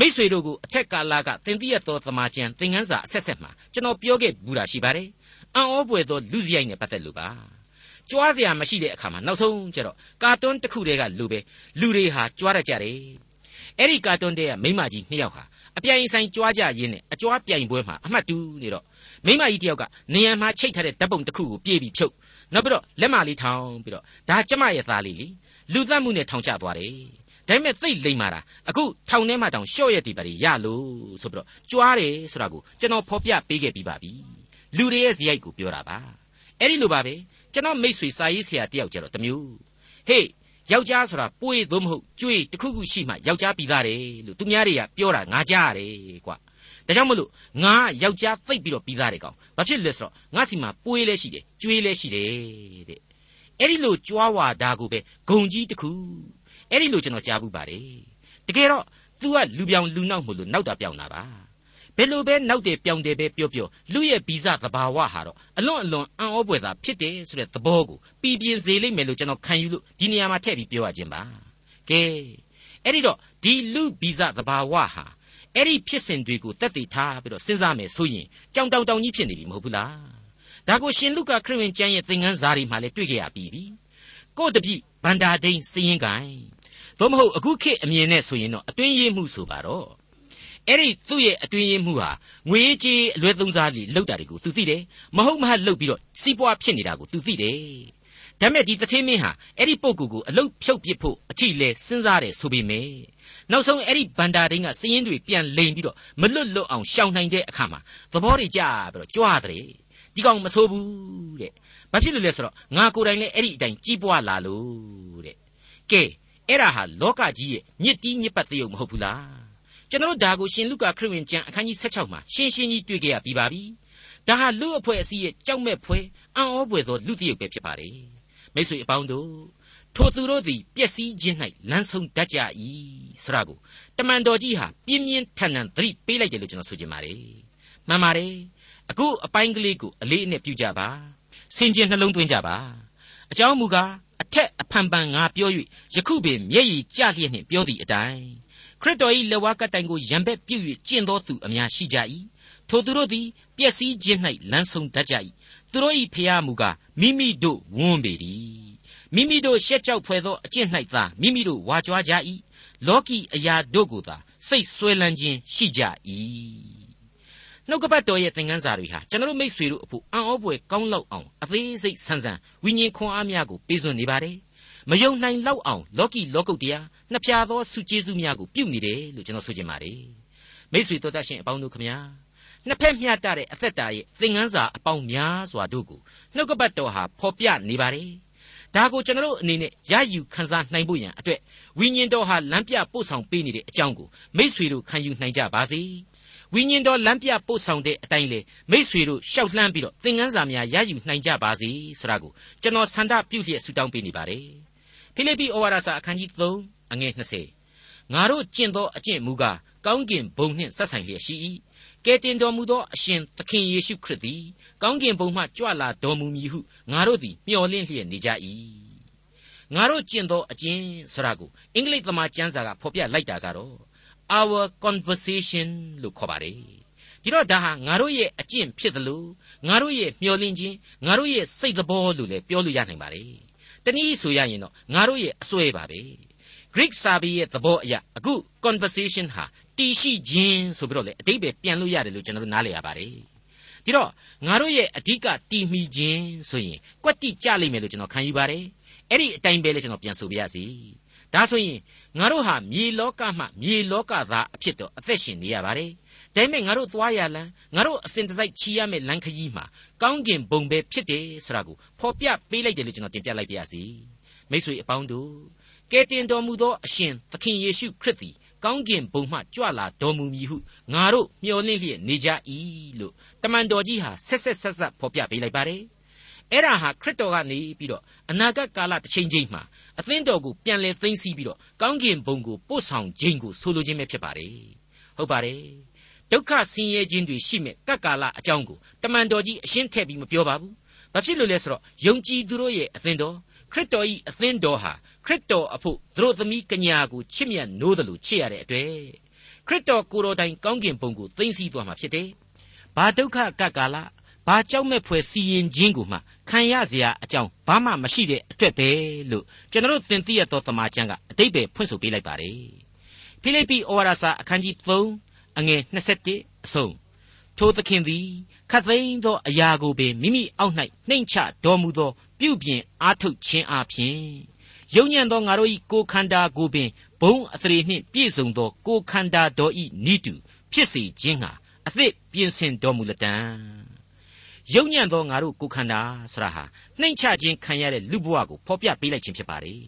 မိษွေတို့ကိုအထက်ကာလကသင်သိရသောသမာကျန်သင်ခန်းစာအဆက်ဆက်မှာကျွန်တော်ပြောခဲ့ဘူးတာရှိပါတယ်အံ့ဩပွေသောလူစရိုက်နဲ့ပတ်သက်လို့ပါကြွားစရာမရှိတဲ့အခါမှာနောက်ဆုံးကျတော့ကာတွန်းတစ်ခုတည်းကလူပဲလူတွေဟာကြွားရကြတယ်အဲ့ဒီကာတွန်းတဲ့ကမိမကြီးနှစ်ယောက်ဟာအပြိုင်ဆိုင်ကြွားကြရင်းနဲ့အကြွားပြိုင်ပွဲမှာအမှတ်တူနေတော့မိမကြီးတယောက်ကနေရံမှာချိတ်ထားတဲ့ဓာတ်ပုံတစ်ခုကိုပြေးပြီးဖြုတ်နောက်ပြီးတော့လက်မလေးထောင်ပြီးတော့ဒါကျမရဲ့သားလေးလीလူသတ်မှုနဲ့ထောင်ချသွားတယ် ဒါပေမဲ့သိလိမ့်မာတာအခုထောင်ထဲမှာတောင်ရှော့ရက်တွေပါရလို့ဆိုပြီးတော့ကြွားတယ်ဆိုတာကိုကျွန်တော်ဖော်ပြပေးခဲ့ပြီးပါပြီလူတွေရဲ့ဇယိုက်ကိုပြောတာပါအဲ့ဒီလိုပါပဲကျွန်တော်မိတ်ဆွေစာရေးဆရာတယောက်ကြတော့တမျိုးဟေးယောက်ျားဆိုတာပွေသို့မဟုတ်ကျွေးတခုခုရှိမှယောက်ျားပြီးသားတယ်လို့သူများတွေကပြောတာငါကြားရတယ်ကွာဒါကြောင့်မလို့ငါယောက်ျားသိပ်ပြီးတော့ပြီးသားတယ်ကောင်ဘာဖြစ်လဲဆိုတော့ငါစီမှာပွေးလဲရှိတယ်ကျွေးလဲရှိတယ်တဲ့အဲ့ဒီလိုကြွားဝါဒါကိုပဲဂုံကြီးတခု အဲ့ဒီလိုကျွန်တော်ကြားဘူးပါတယ်တကယ်တော့ तू ကလူပြောင်လူနောက်မို့လို့နောက်တာပြောင်တာပါဘယ်လိုပဲနောက်တယ်ပြောင်တယ်ပဲပြောပြောလူရဲ့ဗီဇသဘာဝဟာတော့အလွန်အလွန်အံ့ဩဖွယ်သာဖြစ်တယ်ဆိုတဲ့သဘောကိုပြည်ပြင်းစေလိမ့်မယ်လို့ကျွန်တော်ခံယူလို့ဒီနေရာမှာထည့်ပြီးပြောရခြင်းပါကဲအဲ့ဒီတော့ဒီလူဗီဇသဘာဝဟာအဲ့ဒီဖြစ်စဉ်တွေကိုတက်တည်ထားပြီးတော့စဉ်းစားမယ်ဆိုရင်ကြောင်တောင်တောင်ကြီးဖြစ်နေပြီမဟုတ်ဘူးလားဒါကိုရှင်လုကာခရစ်ဝင်ကျမ်းရဲ့သင်ခန်းစာတွေမှာလည်းတွေ့ကြရပြီးပြီကို့တပိဗန္ဒာဒိန်စည်ရင်ကိုင် သို့မဟုတ်အခုခေတ်အမြင်နဲ့ဆိုရင်တော့အတွင်းရေးမှုဆိုပါတော့အဲ့ဒီသူ့ရဲ့အတွင်းရေးမှုဟာငွေကြေးအလွဲသုံးစားလီလောက်တာတွေကိုသူသိတယ်မဟုတ်မဟလောက်ပြီးတော့စီးပွားဖြစ်နေတာကိုသူသိတယ်ဒါမဲ့ဒီတထေးမင်းဟာအဲ့ဒီပုဂ္ဂိုလ်ကိုအလုတ်ဖြုတ်ပစ်ဖို့အထီလဲစဉ်းစားတယ်ဆိုပေမဲ့နောက်ဆုံးအဲ့ဒီဗန္တာဒိန်းကစည်ရင်တွေပြန်လိန်ပြီးတော့မလွတ်လွတ်အောင်ရှောင်နိုင်တဲ့အခါမှာသဘောတွေကျပြီးတော့ကြွားတယ်ဒီကောင်မဆိုးဘူးတဲ့ဘာဖြစ်လို့လဲဆိုတော့ငါကိုယ်တိုင်လည်းအဲ့ဒီအတိုင်းကြီးပွားလာလို့တဲ့ကဲ အဲ့ဒါဟာလောကကြီးရဲ့ညစ်တီးညစ်ပတ်တရုပ်မဟုတ်ဘူးလားကျွန်တော်တို့ဒါကိုရှင်လုကာခရစ်ဝင်ကျမ်းအခန်းကြီး16မှာရှင်းရှင်းကြီးတွေ့ကြရပြီးပါပြီဒါဟာလူအဖွဲ့အစည်းရဲ့ကြောက်မဲ့ဖွယ်အံ့ဩဖွယ်သောလူတရုပ်ပဲဖြစ်ပါတယ်မိတ်ဆွေအပေါင်းတို့ထိုသူတို့သည်ပျက်စီးခြင်း၌လမ်းဆုံးတတ်ကြ၏ဆရာကိုတမန်တော်ကြီးဟာပြင်းပြင်းထန်ထန်သတိပေးလိုက်တယ်လို့ကျွန်တော်ဆိုချင်ပါတယ်မှန်ပါတယ်အခုအပိုင်းကလေးကိုအလေးအနက်ပြုကြပါဆင်ခြင်နှလုံးသွင်းကြပါအကြောင်းမူကားအ ထက်အဖန်ပန်ငါပြော၍ယခုပင်မျက်ရည်ကျလျက်နှင့်ပြောသည့်အတိုင်းခရစ်တော်၏လက်ဝါးကတိုင်ကိုရံဘက်ပြုတ်၍ကျင့်သောသူအများရှိကြ၏ထိုသူတို့သည်ပျက်စီးခြင်း၌လမ်းဆုံးတတ်ကြ၏သူတို့၏ဖျားမူကားမိမိတို့ဝန်းပေသည်မိမိတို့ရှက်ကြောက်ဖွယ်သောအကျင့်၌သာမိမိတို့ဝါကြွားကြ၏လောကီအရာတို့ကိုသာစိတ်ဆွဲလန်းခြင်းရှိကြ၏ နှုတ်ကပတ်တော်ရဲ့သင်ခန်းစာတွေဟာကျွန်တော်မိတ်ဆွေတို့အဖို့အံ့ဩဖွယ်ကောင်းလောက်အောင်အသေးစိတ်ဆန်းဆန်းဝိညာဉ်ခွန်အားများကိုပေးစွန်နေပါတယ်။မယုံနိုင်လောက်အောင်လောကီလောကုတ်တရားနှစ်ဖြာသောစုကျေးဇူးများကိုပြုမိတယ်လို့ကျွန်တော်ဆိုချင်ပါတယ်။မိတ်ဆွေတို့တတ်ရှင်အပေါင်းတို့ခမညာနှစ်ဖက်မျှတတဲ့အသက်တာရဲ့သင်ခန်းစာအပေါင်းများစွာတို့ကိုနှုတ်ကပတ်တော်ဟာဖော်ပြနေပါတယ်။ဒါကိုကျွန်တော်တို့အနေနဲ့ရယူခန်းစားနိုင်ဖို့ရန်အတွက်ဝိညာဉ်တော်ဟာလမ်းပြပို့ဆောင်ပေးနေတဲ့အကြောင်းကိုမိษွေတို့ခံယူနိုင်ကြပါစေ။ ဝိညာဉ်တော်လမ်းပြပို့ဆောင်တဲ့အတိုင်းလေမိษွေတို့ရှောက်လှမ်းပြီးတော့သင်ခန်းစာများရယူနိုင်ကြပါစေဆိုတာကိုကျွန်တော်ဆန္ဒပြုလျက်ဆုတောင်းပေးနေပါတယ်ဖိလိပ္ပိဩဝါဒစာအခန်းကြီး3အငယ်20ငါတို့ကျင့်သောအကျင့်မူကားကောင်းကင်ဘုံနှင့်ဆက်ဆိုင်လျက်ရှိ၏ကဲတင်တော်မူသောအရှင်သခင်ယေရှုခရစ်သည်ကောင်းကင်ဘုံမှကြွလာတော်မူမည်ဟုငါတို့သည်မျှော်လင့်လျက်နေကြ၏ငါတို့ကျင့်သောအကျင့်ဆိုတာကိုအင်္ဂလိပ်သမားကျမ်းစာကဖော်ပြလိုက်တာကတော့ our conversation လို့ခေါ်ပါတယ်ဒီတော့ဒါဟာငါတို့ရဲ့အကျင့်ဖြစ်တယ်လို့ငါတို့ရဲ့မျှော်လင့်ခြင်းငါတို့ရဲ့စိတ်သဘောလို့လည်းပြောလို့ရနိုင်ပါတယ်တနည်းဆိုရရင်တော့ငါတို့ရဲ့အစွဲပါပဲ Greek စာပေရဲ့သဘောအရအခု conversation ဟာတည်ရှိခြင်းဆိုပြီးတော့လေအတိတ်ပဲပြန်လို့ရတယ်လို့ကျွန်တော်တို့နားလည်ရပါတယ်ဒီတော့ငါတို့ရဲ့အဓိကတည်မိခြင်းဆိုရင်ကွက်တိကြလိမ့်မယ်လို့ကျွန်တော်ခံယူပါတယ်အဲ့ဒီအတိုင်းပဲလေကျွန်တော်ပြန်ဆိုပြရစီ ဒါဆိုရင်ငါတို့ဟာမြေလောကမှမြေလောကသားအဖြစ်တော့အသက်ရှင်နေရပါတယ်ဒါပေမဲ့ငါတို့သွားရလမ်းငါတို့အစဉ်တစိုက်ချီရမယ့်လမ်းခရီးမှာကောင်းကင်ဘုံပဲဖြစ်တယ်ဆိုတာကိုဖော်ပြပေးလိုက်တယ်လို့ကျွန်တော်တင်ပြလိုက်ပါရစေမိတ်ဆွေအပေါင်းတို့ကယ်တင်တော်မူသောအရှင်သခင်ယေရှုခရစ်သည်ကောင်းကင်ဘုံမှကြွလာတော်မူမည်ဟုငါတို့မျှော်လင့်လျက်နေကြ၏လို့တမန်တော်ကြီးဟာဆက်ဆက်ဆက်ဆက်ဖော်ပြပေးလိုက်ပါတယ် အဲ့ဒါဟာခရစ်တော်ကနေပြီးတော့အနာဂတ်ကာလတစ်ချိန်ချိန်မှာအသင်းတော်ကိုပြန်လဲသိမ်းဆည်းပြီးတော့ကောင်းကင်ဘုံကိုပို့ဆောင်ခြင်းကိုဆိုလိုခြင်းပဲဖြစ်ပါတယ်ဟုတ်ပါတယ်ဒုက္ခဆင်းရဲခြင်းတွေရှိမဲ့ကပ်ကာလအကြောင်းကိုတမန်တော်ကြီးအရှင်းထည့်ပြီးမပြောပါဘူးဘာဖြစ်လို့လဲဆိုတော့ယုံကြည်သူတို့ရဲ့အသင်းတော်ခရစ်တော်၏အသင်းတော်ဟာခရစ်တော်အဖို့သူတို့သမီးကညာကိုချစ်မြတ်နိုးတယ်လို့ချစ်ရတဲ့အတွေ့ခရစ်တော်ကိုယ်တော်တိုင်ကောင်းကင်ဘုံကိုသိမ့်စီသွားမှာဖြစ်တယ်။ဘာဒုက္ခကကာလဘာကြောက်မဲ့ဖွယ်စီရင်ခြင်းကိုမှ ခံရเสียအကြောင်းဘာမှမရှိတဲ့အတွက်ပဲလို့ကျွန်တော်သင်သိရသောတမန်ကျမ်းကအတိတ်ပဲဖွင့်ဆိုပေးလိုက်ပါတယ်။ဖိလိပ္ပိဩဝါဒစာအခန်းကြီး3အငယ်21အဆုံးထိုသခင်သည်ခတ်သိမ်းသောအရာကိုပင်မိမိအောက်၌နှိမ့်ချတော်မူသောပြုပြင်အားထုတ်ခြင်းအပြင်ယုံညံ့သောငါတို့၏ကိုယ်ခန္ဓာကိုပင်ဘုံအသရေနှင့်ပြည့်စုံသောကိုယ်ခန္ဓာတော်၏နိတုဖြစ်စေခြင်းဟာအသစ်ပြင်ဆင်တော်မူလတံ ယုံညံ့သောငါတို့ကိုယ်ခန္ဓာဆရာဟာနှိမ့်ချခြင်းခံရတဲ့လူဘဝကိုဖော်ပြပေးလိုက်ခြင်းဖြစ်ပါတယ်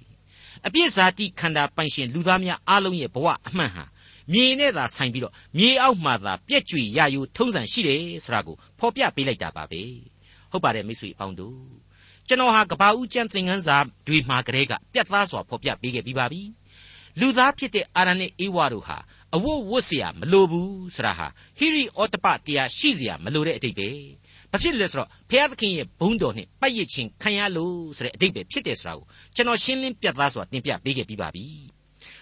အပြစ်ဇာတိခန္ဓာပိုင်ရှင်လူသားများအလုံးရဲ့ဘဝအမှန်ဟာမြေနဲ့သာဆိုင်ပြီးတော့မြေအောက်မှာသာပြက်ကြွေရယူထုံးစံရှိတယ်ဆိုတာကိုဖော်ပြပေးလိုက်တာပါပဲဟုတ်ပါတယ်မိတ်ဆွေအပေါင်းတို့ကျွန်တော်ဟာကဘာဦးကျမ်းသင်ခန်းစာတွေမှာကလေးကပြတ်သားစွာဖော်ပြပေးခဲ့ပြီးပါပြီလူသားဖြစ်တဲ့အာရနဲ့အေဝါတို့ဟာအဝတ်ဝတ်เสียမလိုဘူးဆိုတာဟာဟိရိဩတပတရားရှိเสียမလိုတဲ့အတိတ်ပဲ ဘာဖြစ်လဲဆိုတော့ဘုရားသခင်ရဲ့ဘုန်းတော်နဲ့ပတ်ရစ်ခြင်းခံရလို့ဆိုတဲ့အတိတ်ပဲဖြစ်တယ်ဆိုတာကိုကျွန်တော်ရှင်းလင်းပြတ်သားစွာတင်ပြပေးခဲ့ပြီးပါပြီ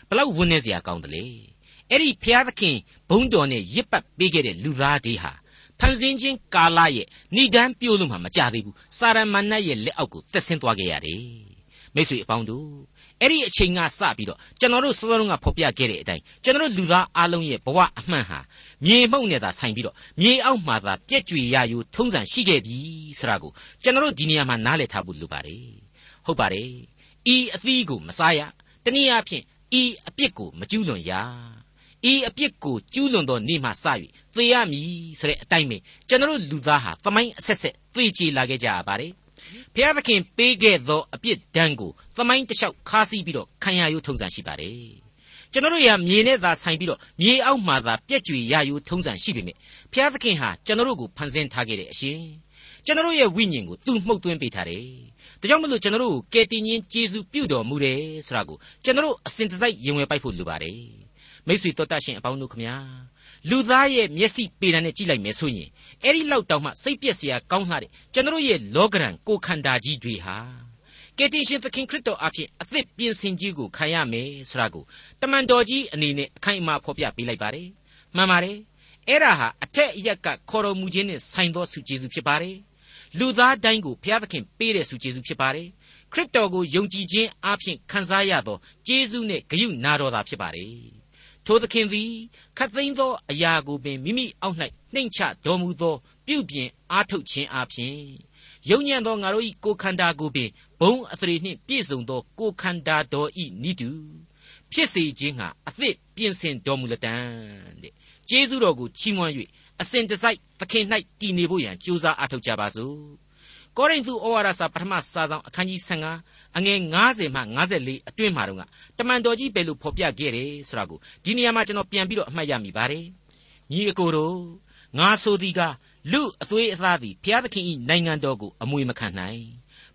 ဘလောက်ဝန်းနေစရာကောင်းတယ်လေအဲ့ဒီဘုရားသခင်ဘုန်းတော်နဲ့ရစ်ပတ်ပေးခဲ့တဲ့လူသားတွေဟာဖန်ဆင်းခြင်းကာလရဲ့ဏိဒန်းပြို့လို့မှမကြသေးဘူးစာရမဏတ်ရဲ့လက်အောက်ကိုတက်ဆင်းသွားခဲ့ရတယ်မိတ်ဆွေအပေါင်းတို့ အဲ့ဒီအချိန်ကစပြီးတော့ကျွန်တော်တို့စောစောကဖော်ပြခဲ့တဲ့အတိုင်းကျွန်တော်တို့လူသားအလုံးရဲ့ဘဝအမှန်ဟာမြေမှုန့်နဲ့သာဆိုင်ပြီးတော့မြေအောက်မှာသာပြက်ကြွေရယူထုံးစံရှိခဲ့ပြီဆိုတာကိုကျွန်တော်တို့ဒီနေရာမှာနားလည်ထားဖို့လိုပါတယ်ဟုတ်ပါတယ်ဤအသီးကိုမစားရတနည်းအားဖြင့်ဤအပြစ်ကိုမကျူးလွန်ရဤအပြစ်ကိုကျူးလွန်သောနေ့မှစ၍သေရမည်ဆိုတဲ့အတိုင်းပဲကျွန်တော်တို့လူသားဟာသမိုင်းအဆက်ဆက်သေချေလာခဲ့ကြရပါတယ် ဘုရားသခင်ပေးခဲ့သောအပြစ်ဒဏ်ကိုသမိုင်းတလျှောက်ခါးစီးပြီးတော့ခံရရုံထုံးစံရှိပါတယ်ကျွန်တော်တို့ရမြေနဲ့သာဆိုင်ပြီးတော့မြေအောက်မှာသာပြက်ကြွေရယူထုံးစံရှိပေမဲ့ဘုရားသခင်ဟာကျွန်တော်တို့ကိုဖန်ဆင်းထားခဲ့တဲ့အရှင်ကျွန်တော်တို့ရဲ့ဝိညာဉ်ကိုသူ့မှုတ်သွင်းပေးထားတယ်ဒါကြောင့်မလို့ကျွန်တော်တို့ကိုကယ်တင်ရှင်ယေရှုပြုတော်မူတယ်ဆိုတာကိုကျွန်တော်တို့အစဉ်တစိုက်ရင်ဝယ်ပိုက်ဖို့လိုပါတယ်မိတ်ဆွေတော်တတ်ရှင်အပေါင်းတို့ခမညာ လူသားရဲ့မျက်စိပေတံနဲ့ကြည့်လိုက်မယ်ဆိုရင်အဲ့ဒီလောက်တောင်မှစိတ်ပြက်စရာကောင်းလှတဲ့ကျွန်တော်ရဲ့လောကရန်ကိုခန္ဓာကြီးတွေဟာကယ်တင်ရှင်သခင်ခရစ်တော်အဖြစ်အသစ်ပြင်ဆင်ကြီးကိုခံရမယ်ဆိုတာကိုတမန်တော်ကြီးအနေနဲ့အခိုင်အမာဖော်ပြပေးလိုက်ပါတယ်မှန်ပါတယ်အဲ့ဒါဟာအထက်အရက်ကခေါ်တော်မူခြင်းနဲ့ဆိုင်သောဆုကျေးဇူးဖြစ်ပါတယ်လူသားတိုင်းကိုဘုရားသခင်ပေးတဲ့ဆုကျေးဇူးဖြစ်ပါတယ်ခရစ်တော်ကိုယုံကြည်ခြင်းအပြင်ခံစားရသောကျေးဇူးနဲ့ဂရုနာတော်သာဖြစ်ပါတယ် ထိုသခင်သည်ခတ်သိမ်းသောအရာကိုပင်မိမိအောက်၌နှိမ့်ချတော်မူသော ပြုပြင်အားထုတ်ခြင်းအပြင်ယုံညံ့သောငါတို့၏ကိုယ်ခန္ဓာကိုပင်ဘုံအသရေနှင့်ပြည့်စုံသောကိုယ်ခန္ဓာတော်၏နိတုဖြစ်စေခြင်းဟာအသစ်ပြင်ဆင်တော်မူလတံတဲ့ကျေးဇူးတော်ကိုချီးမွမ်း၍အစဉ်တစိုက်သခင်၌တည်နေဖို့ရန်ကြိုးစားအားထုတ်ကြပါစို့ ကောရိန္သုဩဝါဒစာပထမစာဆောင်အခန်းကြီး15အငယ်90မှ54အတွင်းမှာတော့တမန်တော်ကြီးပဲလို့ဖော်ပြခဲ့တယ်ဆိုတာကိုဒီနေရာမှာကျွန်တော်ပြန်ပြီးတော့အမှတ်ရမိပါတယ်ညီအကိုတို့ငါဆိုသည်ကလူအသွေးအသားသည်ဘုရားသခင်၏နိုင်ငံတော်ကိုအမွေမခံနိုင်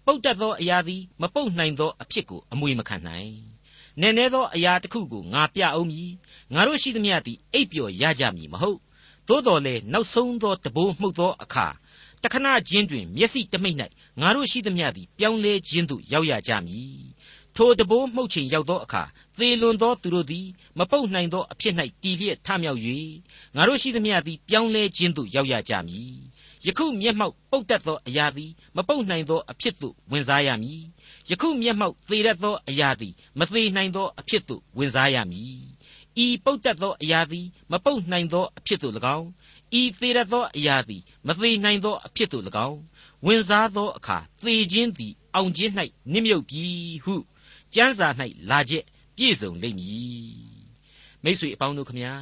ပုတ်တတ်သောအရာသည်မပုတ်နိုင်သောအဖြစ်ကိုအမွေမခံနိုင်နည်းနည်းသောအရာတစ်ခုကိုငါပြအောင်မည်ငါတို့ရှိသမျှသည်အိပ်ပျော်ရကြမည်မဟုတ်သို့တော်လည်းနောက်ဆုံးသောတဘိုးမှုတ်သောအခါ တခဏချင်းတွင် မျက်စိတမိတ်၌ငါတို့ရှိသမျှသည်ပြောင်းလဲခြင်းသို့ရောက်ရကြမည်ထိုတဘိုးမှုတ်ချိန်ရောက်သောအခါသေလွန်သောသူတို့သည်မပုတ်နိုင်သောအဖြစ်၌တည်လျက်ထမြောက်၍ငါတို့ရှိသမျှသည်ပြောင်းလဲခြင်းသို့ရောက်ရကြမည်ယခုမျက်မှောက်ပုတ်တတ်သောအရာသည်မပုတ်နိုင်သောအဖြစ်သို့ဝင်စားရမည်ယခုမျက်မှောက်သေတတ်သောအရာသည်မသေးနိုင်သောအဖြစ်သို့ဝင်စားရမည်ဤပုတ်တတ်သောအရာသည်မပုတ်နိုင်သောအဖြစ်သို့၎င်း ဤသေးရသောအရာသည်မသေးနိုင်သောအဖြစ်သို့၎င်းဝင်စားသောအခါသေခြင်းသည်အောင်ခြင်း၌နစ်မြုပ်ပြီဟုကျမ်းစာ၌လာချက်ပြည့်စုံလိမ့်မည်မိတ်ဆွေအပေါင်းတို့ခမညာ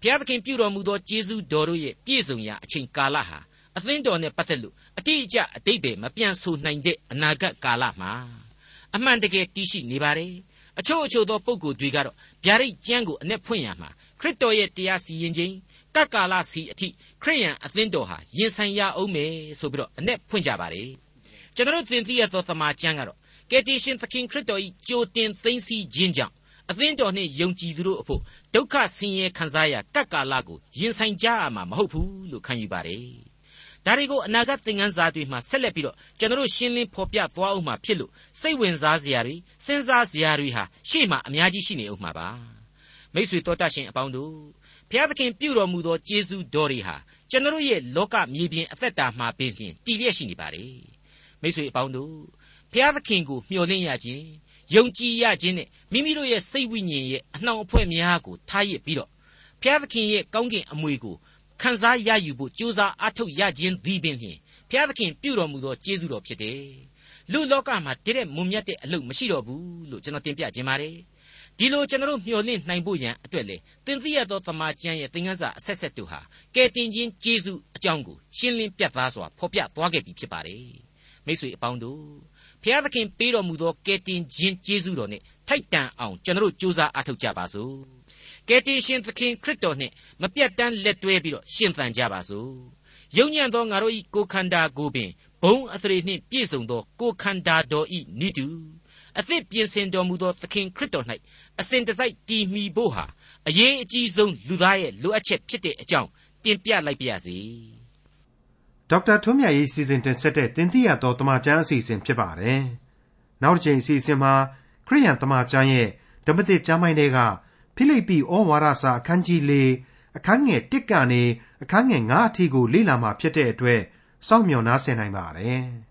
ဘုရားသခင်ပြုတော်မူသောကျေးဇူးတော်တို့ရဲ့ပြည့်စုံရာအချိန်ကာလဟာအသင်းတော်နဲ့ပတ်သက်လို့အတိအကျအတိတ်ပဲမပြန့်ဆိုနိုင်တဲ့အနာဂတ်ကာလမှာအမှန်တကယ်တည်ရှိနေပါတယ်အချို့အချို့သောပုဂ္ဂိုလ်တွေကတော့ဗျာဒိတ်ကျမ်းကိုအ내ဖွင့်ရမှာခရစ်တော်ရဲ့တရားစီရင်ခြင်း ကပ်ကာလစီအထိခရိယန်အသင်းတော်ဟာရင်ဆိုင်ရအောင်မယ်ဆိုပြီးတော့အ내ဖွင့်ကြပါတယ်ကျွန်တော်သင်သိရသောသမာကျမ်းကတော့ကယ်တင်ရှင်သခင်ခရစ်တော်၏ကြိုတင်သိမ်းဆည်းခြင်းကြောင့်အသင်းတော်နှင့်ယုံကြည်သူတို့အဖို့ဒုက္ခဆင်းရဲခံစားရကပ်ကာလကိုရင်ဆိုင်ကြရမှာမဟုတ်ဘူးလို့ခံယူပါတယ်ဒါတွေကိုအနာဂတ်သင်ခန်းစာတွေမှာဆက်လက်ပြီးတော့ကျွန်တော်ရှင်းလင်းဖော်ပြသွားအောင်မှာဖြစ်လို့စိတ်ဝင်စားစရာတွေစဉ်းစားစရာတွေဟာရှေ့မှာအများကြီးရှိနေအောင်မှာပါမိတ်ဆွေတော်တတ်ရှင်အပေါင်းတို့ ဘုရားသခင်ပြုတော်မူသောကျေးဇူးတော်တွေဟာကျွန်တော်ရဲ့လောကမြေပြင်အသက်တာမှာပင်ဖြင့်တည်လျက်ရှိနေပါတယ်မိတ်ဆွေအပေါင်းတို့ဘုရားသခင်ကိုမျှော်လင့်ရခြင်းယုံကြည်ရခြင်းနဲ့မိမိတို့ရဲ့စိတ်ဝိညာဉ်ရဲ့အနှောင်အဖွဲ့များကိုထားရစ်ပြီးတော့ဘုရားသခင်ရဲ့ကောင်းကင်အမွေကိုခံစားရယူဖို့ကြိုးစားအားထုတ်ရခြင်းသည်ပင်ဖြင့်ဘုရားသခင်ပြုတော်မူသောကျေးဇူးတော်ဖြစ်တယ်။လူလောကမှာတတဲ့မွန်မြတ်တဲ့အလုပ်မရှိတော့ဘူးလို့ကျွန်တော်တင်ပြခြင်းပါတယ်။ ဒီလိုကျွန်တော်မျှော်လင့်နိုင်ဖို့ရန်အတွက်လေသင်သိရသောသမာကျမ်းရဲ့သင်ခန်းစာအဆက်ဆက်တို့ဟာကဲတင်ခြင်းကျေးဇူးအကြောင်းကိုရှင်းလင်းပြတ်သားစွာဖော်ပြသွားခဲ့ပြီဖြစ်ပါတယ်။မိတ်ဆွေအပေါင်းတို့ဘုရားသခင်ပေးတော်မူသောကဲတင်ခြင်းကျေးဇူးတော်နဲ့ထိုက်တန်အောင်ကျွန်တော်ကြိုးစားအားထုတ်ကြပါစို့။ကယ်တင်ရှင်သခင်ခရစ်တော်နှင့်မပြတ်တမ်းလက်တွဲပြီးတော့ရှင်သန်ကြပါစို့။ယုံညံ့သောငါတို့၏ကိုယ်ခန္ဓာကိုပင်ဘုံအသရေနှင့်ပြည့်စုံသောကိုယ်ခန္ဓာတော်၏နိတု အသစ်ပြင်ဆင်တော်မူသောသခင်ခရစ်တော်၌အစဉ်တစိုက်တည်မီဖို့ဟာအရေးအကြီးဆုံးလူသားရဲ့လိုအပ်ချက်ဖြစ်တဲ့အကြောင်းတင်ပြလိုက်ပါရစေ။ဒေါက်တာထွန်းမြတ်ရေးစီစဉ်တင်ဆက်တဲ့တင်ပြရသောတမချန်းအစီအစဉ်ဖြစ်ပါတယ်။နောက်တစ်ချိန်အစီအစဉ်မှာခရိယန်တမချန်းရဲ့ဓမ္မသစ်ကျမ်းပိုင်းတွေကဖိလိပ္ပိဩဝါဒစာအခန်းကြီး၄အခန်းငယ်၁ကနေအခန်းငယ်9အထိကိုလေ့လာမှာဖြစ်တဲ့အတွက်စောင့်မျှော်နားဆင်နိုင်ပါတယ်။